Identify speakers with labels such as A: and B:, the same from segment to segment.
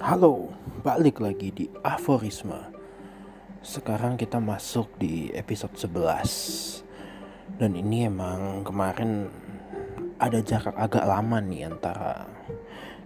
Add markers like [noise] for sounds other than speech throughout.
A: Halo, balik lagi di Aforisma. Sekarang kita masuk di episode 11. Dan ini emang kemarin ada jarak agak lama nih antara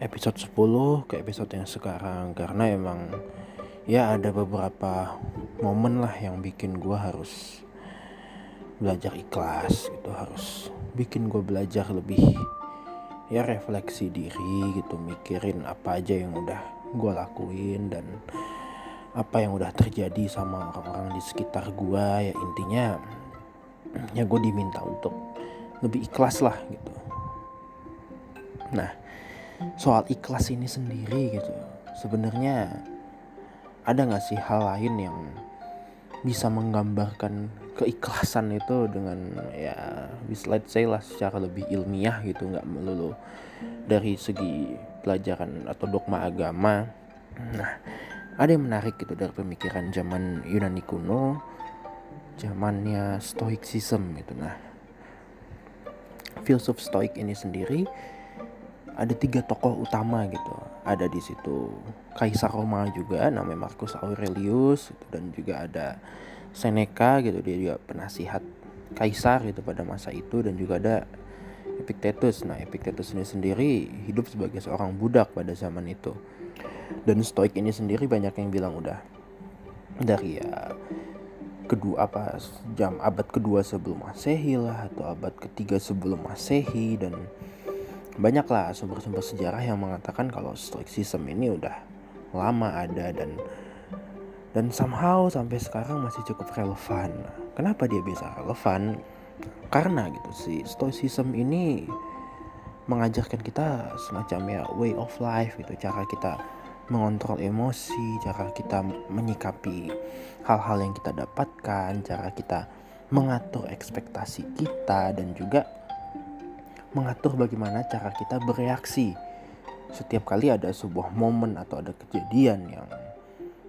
A: episode 10 ke episode yang sekarang karena emang ya ada beberapa momen lah yang bikin gue harus belajar ikhlas gitu harus bikin gue belajar lebih ya refleksi diri gitu mikirin apa aja yang udah gue lakuin dan apa yang udah terjadi sama orang-orang di sekitar gue ya intinya ya gue diminta untuk lebih ikhlas lah gitu. Nah soal ikhlas ini sendiri gitu sebenarnya ada nggak sih hal lain yang bisa menggambarkan keikhlasan itu dengan ya let's say lah secara lebih ilmiah gitu nggak melulu dari segi pelajaran atau dogma agama. Nah ada yang menarik gitu dari pemikiran zaman Yunani kuno zamannya stoicism gitu. Nah filsuf stoik ini sendiri ada tiga tokoh utama gitu. Ada di situ kaisar Roma juga namanya Marcus Aurelius gitu, dan juga ada Seneca gitu dia juga penasihat kaisar gitu pada masa itu dan juga ada Epictetus nah Epictetus ini sendiri hidup sebagai seorang budak pada zaman itu dan Stoik ini sendiri banyak yang bilang udah dari ya kedua apa jam abad kedua sebelum masehi lah atau abad ketiga sebelum masehi dan banyaklah sumber-sumber sejarah yang mengatakan kalau stoicism ini udah lama ada dan dan somehow sampai sekarang masih cukup relevan. Kenapa dia bisa relevan? Karena gitu si stoicism ini mengajarkan kita semacam ya way of life gitu, cara kita mengontrol emosi, cara kita menyikapi hal-hal yang kita dapatkan, cara kita mengatur ekspektasi kita dan juga mengatur bagaimana cara kita bereaksi setiap kali ada sebuah momen atau ada kejadian yang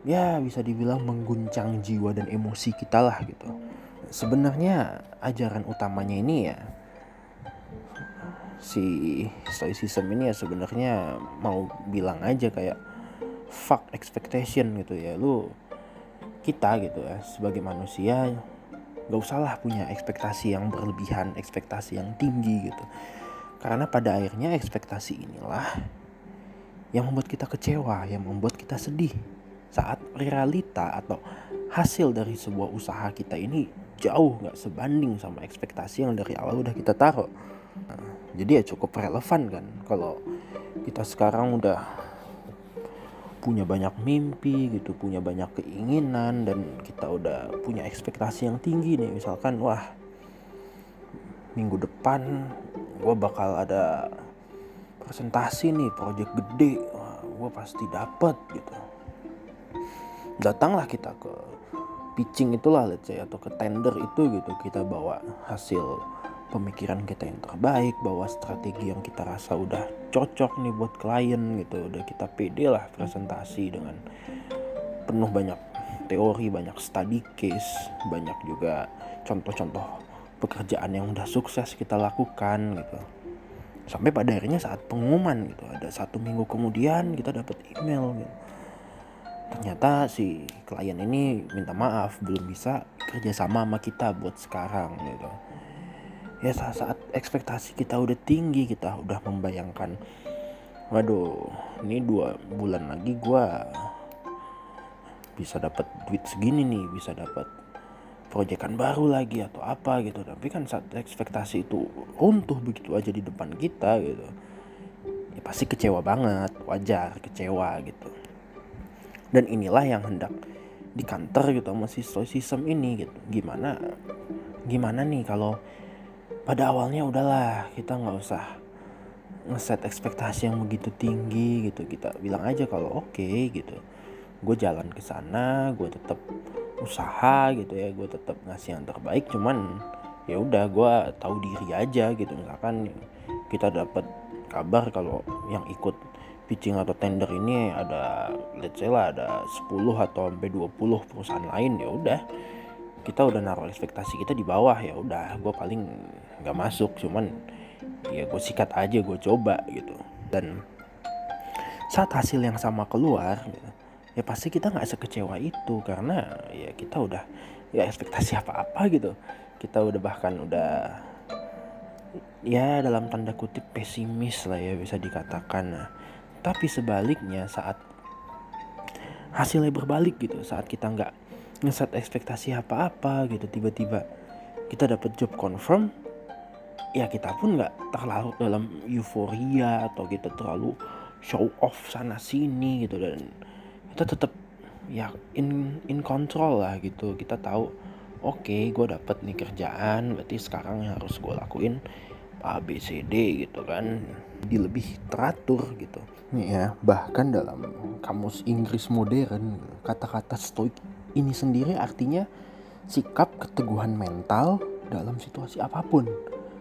A: ya bisa dibilang mengguncang jiwa dan emosi kita lah gitu. Sebenarnya ajaran utamanya ini ya si stoicism ini ya sebenarnya mau bilang aja kayak fuck expectation gitu ya lu kita gitu ya sebagai manusia gak usah lah punya ekspektasi yang berlebihan, ekspektasi yang tinggi gitu. Karena pada akhirnya ekspektasi inilah yang membuat kita kecewa, yang membuat kita sedih saat realita atau hasil dari sebuah usaha kita ini jauh gak sebanding sama ekspektasi yang dari awal udah kita taruh. Nah, jadi ya cukup relevan kan kalau kita sekarang udah punya banyak mimpi gitu punya banyak keinginan dan kita udah punya ekspektasi yang tinggi nih. Misalkan wah minggu depan gue bakal ada presentasi nih proyek gede. Wah gue pasti dapet gitu datanglah kita ke pitching itulah let's say atau ke tender itu gitu. Kita bawa hasil pemikiran kita yang terbaik bahwa strategi yang kita rasa udah cocok nih buat klien gitu. Udah kita pede lah presentasi dengan penuh banyak teori banyak study case banyak juga contoh-contoh pekerjaan yang udah sukses kita lakukan gitu. Sampai pada akhirnya saat pengumuman gitu ada satu minggu kemudian kita dapat email gitu ternyata si klien ini minta maaf belum bisa kerjasama sama kita buat sekarang gitu. Ya saat, saat ekspektasi kita udah tinggi kita udah membayangkan waduh ini dua bulan lagi gue bisa dapat duit segini nih bisa dapat proyekan baru lagi atau apa gitu. Tapi kan saat ekspektasi itu runtuh begitu aja di depan kita gitu ya pasti kecewa banget wajar kecewa gitu dan inilah yang hendak di kantor gitu masih stoicism ini gitu. Gimana gimana nih kalau pada awalnya udahlah kita nggak usah ngeset ekspektasi yang begitu tinggi gitu. Kita bilang aja kalau oke okay, gitu. Gue jalan ke sana gue tetap usaha gitu ya gue tetap ngasih yang terbaik. Cuman ya udah gue tahu diri aja gitu. Misalkan kita dapat kabar kalau yang ikut pitching atau tender ini ada let's say lah ada 10 atau sampai 20 perusahaan lain ya udah. Kita udah naruh ekspektasi kita di bawah ya udah. Gue paling nggak masuk cuman ya gue sikat aja gue coba gitu. Dan saat hasil yang sama keluar ya pasti kita nggak sekecewa itu karena ya kita udah ya ekspektasi apa-apa gitu. Kita udah bahkan udah ya dalam tanda kutip pesimis lah ya bisa dikatakan. Nah, tapi sebaliknya saat hasilnya berbalik gitu saat kita nggak ngeset ekspektasi apa-apa gitu tiba-tiba kita dapat job confirm ya kita pun nggak terlalu dalam euforia atau kita terlalu show off sana sini gitu. Dan kita tetap ya in in control lah gitu. Kita tahu oke okay, gue dapet nih kerjaan berarti sekarang yang harus gue lakuin A B C D gitu kan di lebih teratur gitu ya bahkan dalam kamus Inggris modern kata-kata stoik ini sendiri artinya sikap keteguhan mental dalam situasi apa pun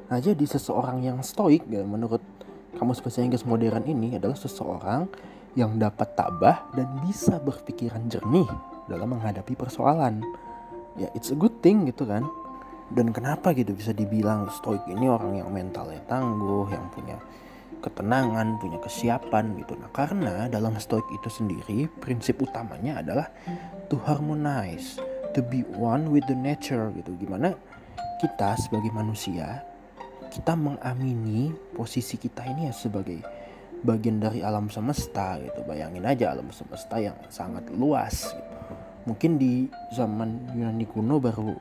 A: nah jadi seseorang yang stoik ya menurut kamus bahasa Inggris modern ini adalah seseorang yang dapat tabah dan bisa berpikiran jernih dalam menghadapi persoalan. Ya, it's a good thing gitu kan. Dan kenapa gitu bisa dibilang stoik ini orang yang mentalnya tangguh, yang punya ketenangan, punya kesiapan gitu. Nah, karena dalam stoik itu sendiri prinsip utamanya adalah to harmonize, to be one with the nature gitu. Gimana kita sebagai manusia kita mengamini posisi kita ini ya sebagai bagian dari alam semesta gitu bayangin aja alam semesta yang sangat luas gitu. mungkin di zaman Yunani kuno baru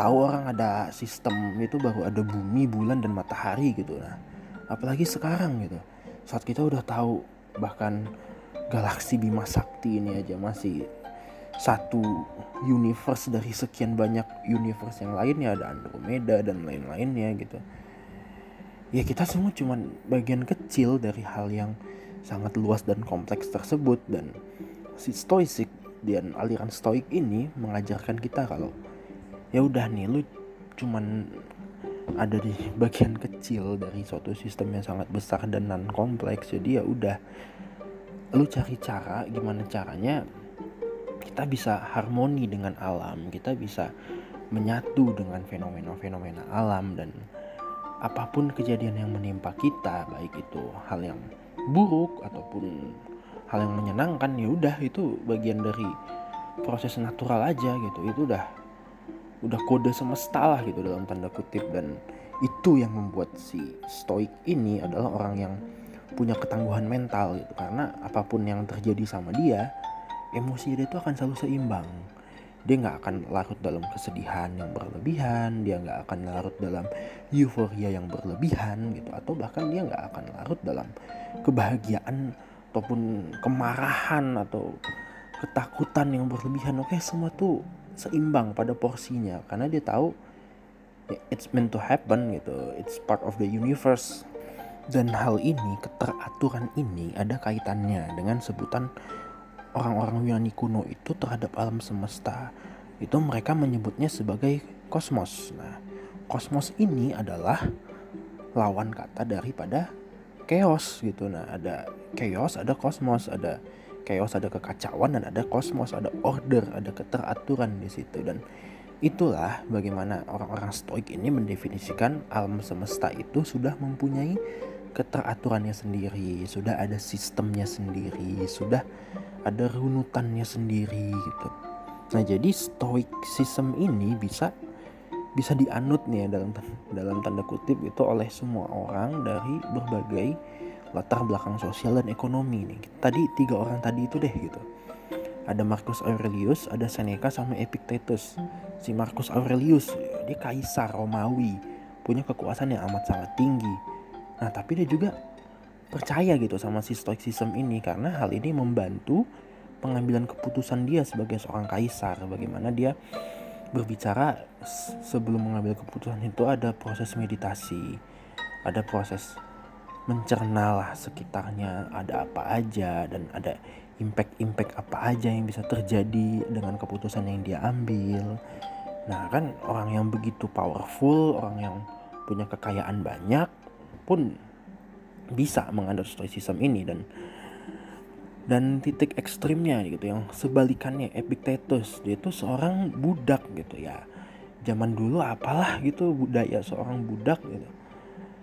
A: tahu orang ada sistem itu baru ada bumi bulan dan matahari gitu. Nah apalagi sekarang gitu. Saat kita udah tahu bahkan galaksi Bima Sakti ini aja masih satu universe dari sekian banyak universe yang lainnya ada Andromeda dan lain-lainnya gitu. Ya kita semua cuma bagian kecil dari hal yang sangat luas dan kompleks tersebut. Dan si stoic dan aliran stoik ini mengajarkan kita kalau ya udah nih lu cuman ada di bagian kecil dari suatu sistem yang sangat besar dan non kompleks. Jadi ya udah lu cari cara gimana caranya kita bisa harmoni dengan alam kita bisa menyatu dengan fenomena-fenomena alam dan apa pun kejadian yang menimpa kita baik itu hal yang buruk ataupun hal yang menyenangkan ya udah itu bagian dari proses natural aja gitu. Itu udah udah kode semesta lah gitu dalam tanda kutip. Dan itu yang membuat si stoik ini adalah orang yang punya ketangguhan mental gitu. Karena apa pun yang terjadi sama dia emosi dia itu akan selalu seimbang. Dia nggak akan larut dalam kesedihan yang berlebihan dia nggak akan larut dalam euforia yang berlebihan gitu. Atau bahkan dia nggak akan larut dalam kebahagiaan ataupun kemarahan atau ketakutan yang berlebihan. Oke semua tuh seimbang pada porsinya karena dia tahu it's meant to happen gitu it's part of the universe dan hal ini keteraturan ini ada kaitannya dengan sebutan orang-orang Yunani kuno itu terhadap alam semesta itu mereka menyebutnya sebagai kosmos. Nah, kosmos ini adalah lawan kata daripada chaos gitu. Nah, ada chaos, ada kosmos, ada chaos, ada kekacauan dan ada kosmos, ada order, ada keteraturan di situ dan itulah bagaimana orang-orang stoik ini mendefinisikan alam semesta itu sudah mempunyai keteraturannya sendiri, sudah ada sistemnya sendiri, sudah ada runutannya sendiri gitu. Nah jadi stoicism ini bisa bisa dianut nih ya dalam dalam tanda kutip itu oleh semua orang dari berbagai latar belakang sosial dan ekonomi nih. Tadi tiga orang tadi itu deh gitu. Ada Marcus Aurelius, ada Seneca sama Epictetus. Si Marcus Aurelius dia kaisar Romawi, punya kekuasaan yang amat sangat tinggi. Nah tapi dia juga percaya gitu sama si stoicism ini karena hal ini membantu pengambilan keputusan dia sebagai seorang kaisar bagaimana dia berbicara sebelum mengambil keputusan itu ada proses meditasi ada proses mencerna lah sekitarnya ada apa aja dan ada impact-impact apa aja yang bisa terjadi dengan keputusan yang dia ambil. Nah kan orang yang begitu powerful orang yang punya kekayaan banyak pun bisa menganut stoicism ini dan dan titik ekstrimnya gitu yang sebalikannya Epictetus dia itu seorang budak gitu ya. Zaman dulu apalah gitu budaya seorang budak gitu.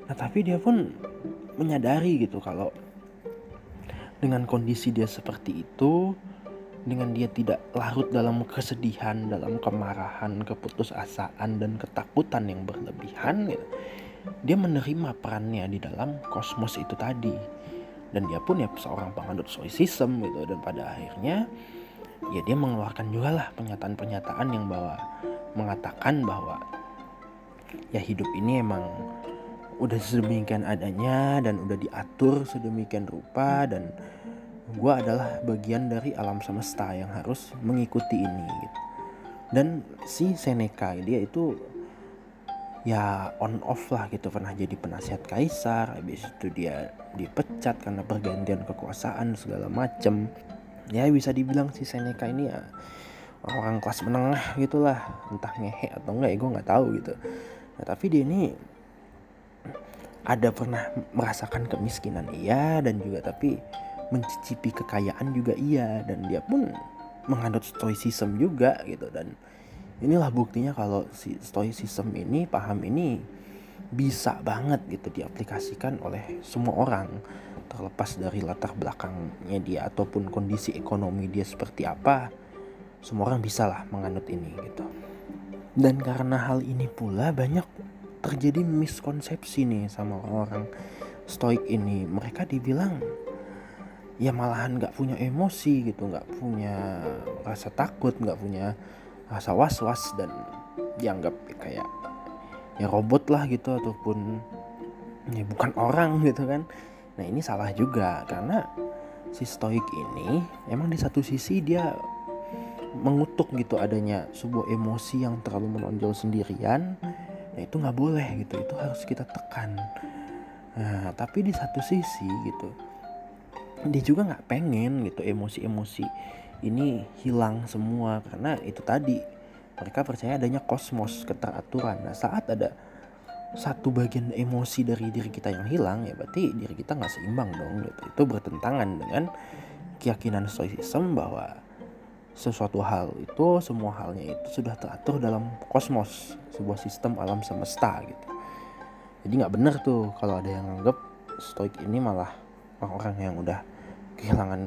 A: Nah tapi dia pun menyadari gitu kalau dengan kondisi dia seperti itu dengan dia tidak larut dalam kesedihan, dalam kemarahan, keputusasaan dan ketakutan yang berlebihan gitu. Dia menerima perannya di dalam kosmos itu tadi. Dan dia pun ya seorang penganut stoicism gitu dan pada akhirnya ya dia mengeluarkan juga lah pernyataan-pernyataan yang bahwa mengatakan bahwa ya hidup ini emang udah sedemikian adanya dan udah diatur sedemikian rupa dan gue adalah bagian dari alam semesta yang harus mengikuti ini gitu. dan si Seneca dia itu ya on off lah gitu. Pernah jadi penasihat kaisar habis itu dia dipecat karena pergantian kekuasaan segala macem. Ya bisa dibilang si Seneca ini ya orang kelas menengah gitulah entah ngehe atau enggak ya gue nggak tahu gitu. Nah, tapi dia ini ada pernah merasakan kemiskinan iya dan juga tapi mencicipi kekayaan juga iya dan dia pun menganut stoicism juga gitu. Dan inilah buktinya kalau si stoicism ini paham ini bisa banget gitu diaplikasikan oleh semua orang terlepas dari latar belakangnya dia ataupun kondisi ekonomi dia seperti apa semua orang bisa lah menganut ini gitu. Dan karena hal ini pula banyak terjadi miskonsepsi nih sama orang-orang stoik ini. Mereka dibilang ya malahan nggak punya emosi gitu nggak punya rasa takut nggak punya rasa was was dan dianggap kayak ya robot lah gitu ataupun ya bukan orang [laughs] gitu kan. Nah ini salah juga karena si stoik ini emang di satu sisi dia mengutuk gitu adanya sebuah emosi yang terlalu menonjol sendirian nah itu nggak boleh gitu. Itu harus kita tekan. Nah tapi di satu sisi gitu dia juga nggak pengen gitu emosi-emosi ini hilang semua. Karena itu tadi mereka percaya adanya kosmos keteraturan. Nah saat ada satu bagian emosi dari diri kita yang hilang ya berarti diri kita nggak seimbang dong gitu. Itu bertentangan dengan keyakinan stoicism bahwa sesuatu hal itu semua halnya itu sudah teratur dalam kosmos sebuah sistem alam semesta gitu. Jadi nggak benar tuh kalau ada yang anggap stoik ini malah orang-orang yang udah kehilangan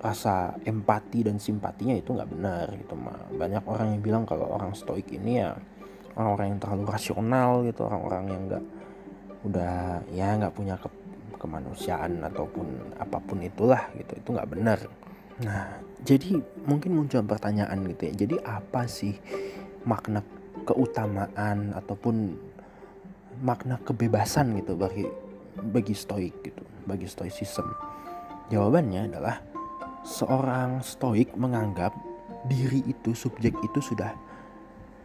A: rasa empati dan simpatinya itu nggak benar gitu mah banyak orang yang bilang kalau orang stoik ini ya orang-orang yang terlalu rasional gitu orang-orang yang nggak udah ya nggak punya ke kemanusiaan ataupun apa pun itulah gitu. Itu nggak benar nah jadi mungkin muncul pertanyaan gitu ya. Jadi apa sih makna keutamaan ataupun makna kebebasan gitu bagi bagi stoik gitu bagi stoicism? Jawabannya adalah seorang stoik menganggap diri itu subjek itu sudah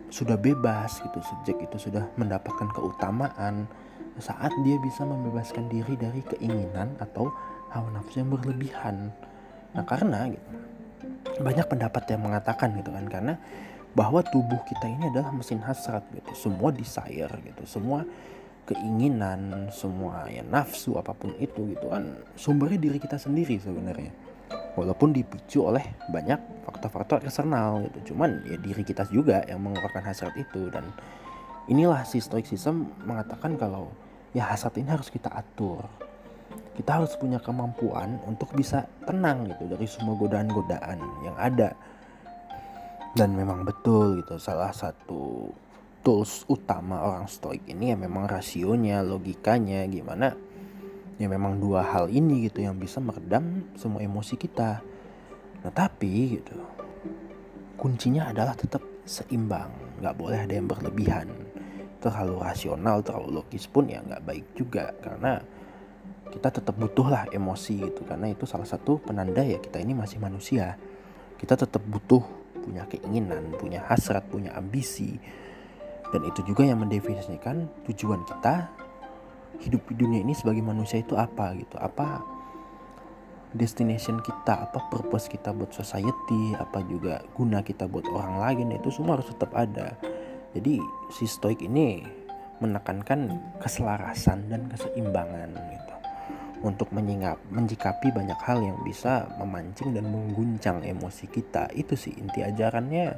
A: sudah bebas gitu. Subjek itu sudah mendapatkan keutamaan saat dia bisa membebaskan diri dari keinginan atau hawa nafsu yang berlebihan. Nah karena gitu, banyak pendapat yang mengatakan gitu kan karena bahwa tubuh kita ini adalah mesin hasrat gitu. Semua desire gitu semua keinginan semua ya nafsu apa pun itu gitu kan sumbernya diri kita sendiri sebenarnya. Walaupun dipicu oleh banyak faktor-faktor eksternal gitu cuman ya diri kita juga yang mengeluarkan hasrat itu. Dan inilah si stoicism mengatakan kalau ya hasrat ini harus kita atur kita harus punya kemampuan untuk bisa tenang gitu dari semua godaan-godaan yang ada dan memang betul gitu salah satu tools utama orang stoik ini ya memang rasionya, logikanya gimana ya memang dua hal ini gitu yang bisa meredam semua emosi kita. Nah tapi gitu kuncinya adalah tetap seimbang, nggak boleh ada yang berlebihan. Terlalu rasional, terlalu logis pun ya nggak baik juga karena kita tetap butuh lah emosi gitu. Karena itu salah satu penanda ya kita ini masih manusia. Kita tetap butuh punya keinginan, punya hasrat, punya ambisi, dan itu juga yang mendefinisikan tujuan kita hidup di dunia ini sebagai manusia itu apa gitu. Apa destination kita apa purpose kita buat society apa juga guna kita buat orang lain itu semua harus tetap ada. Jadi si stoik ini menekankan keselarasan dan keseimbangan gitu untuk menyingap, menyikapi banyak hal yang bisa memancing dan mengguncang emosi kita. Itu sih inti ajarannya.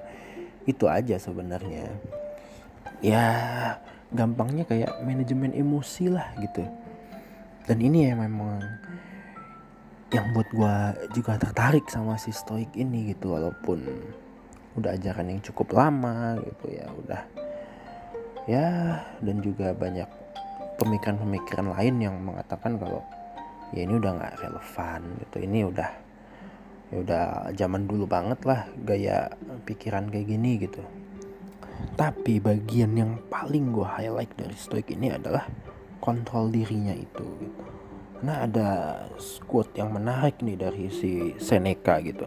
A: Itu aja sebenarnya. Ya gampangnya kayak manajemen emosi lah gitu. Dan ini ya memang yang buat gue juga tertarik sama si stoik ini gitu walaupun udah ajaran yang cukup lama gitu ya udah. Ya dan juga banyak pemikiran-pemikiran lain yang mengatakan kalau ya ini udah nggak relevan gitu. Ini udah ya udah zaman dulu banget lah gaya pikiran kayak gini gitu. Tapi bagian yang paling gue highlight dari stoik ini adalah kontrol dirinya itu gitu. Nah ada quote yang menarik nih dari si Seneca gitu.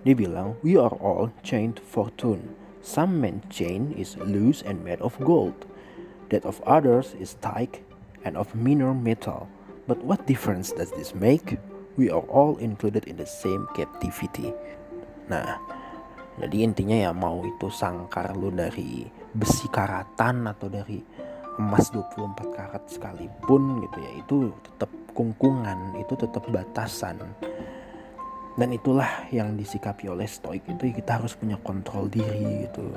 A: Dia bilang we are all chained fortune. Some men chain is loose and made of gold. That of others is tight and of meaner metal but what difference does this make? We are all included in the same captivity. Nah, jadi intinya ya mau itu sangkar lu dari besi karatan atau dari emas 24 karat sekalipun gitu ya itu tetap kungkungan itu tetap batasan. Dan itulah yang disikapi oleh stoik itu kita harus punya kontrol diri gitu.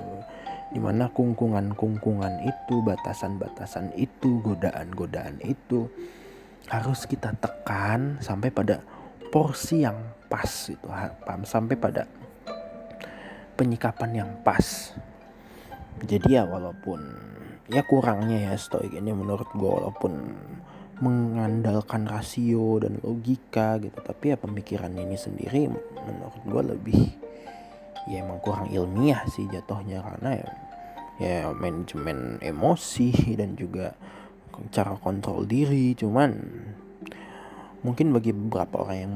A: Di mana kungkungan-kungkungan itu batasan-batasan itu godaan-godaan itu harus kita tekan sampai pada porsi yang pas itu sampai pada penyikapan yang pas. Jadi ya walaupun ya kurangnya ya stoik ini menurut gue walaupun mengandalkan rasio dan logika gitu tapi ya pemikiran ini sendiri menurut gue lebih ya emang kurang ilmiah sih jatuhnya karena ya ya manajemen emosi dan juga cara kontrol diri cuman mungkin bagi beberapa orang yang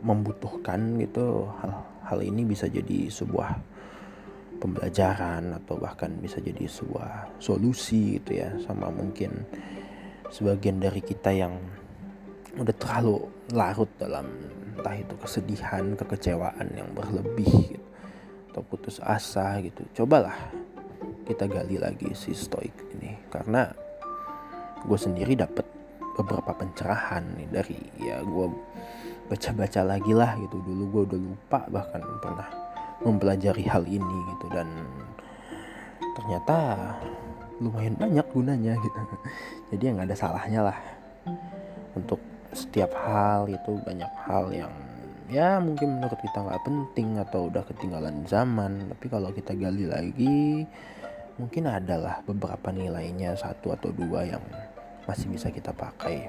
A: membutuhkan gitu hal hal ini bisa jadi sebuah pembelajaran atau bahkan bisa jadi sebuah solusi gitu ya sama mungkin sebagian dari kita yang udah terlalu larut dalam entah itu kesedihan kekecewaan yang berlebih gitu, atau putus asa gitu. Cobalah kita gali lagi si stoik ini karena gue sendiri dapat beberapa pencerahan nih dari ya gue baca-baca lagi lah gitu. Dulu gue udah lupa bahkan pernah mempelajari hal ini gitu. Dan ternyata lumayan banyak gunanya gitu. [laughs] Jadi yang ada salahnya lah untuk setiap hal itu. Banyak hal yang ya mungkin menurut kita nggak penting atau udah ketinggalan zaman. Tapi kalau kita gali lagi mungkin adalah beberapa nilainya satu atau dua yang masih bisa kita pakai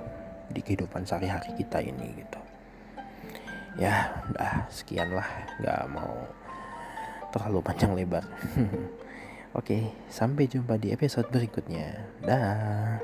A: di kehidupan sehari-hari kita ini gitu. Ya udah sekian lah nggak mau terlalu panjang lebar. [laughs] Oke sampai jumpa di episode berikutnya. Dah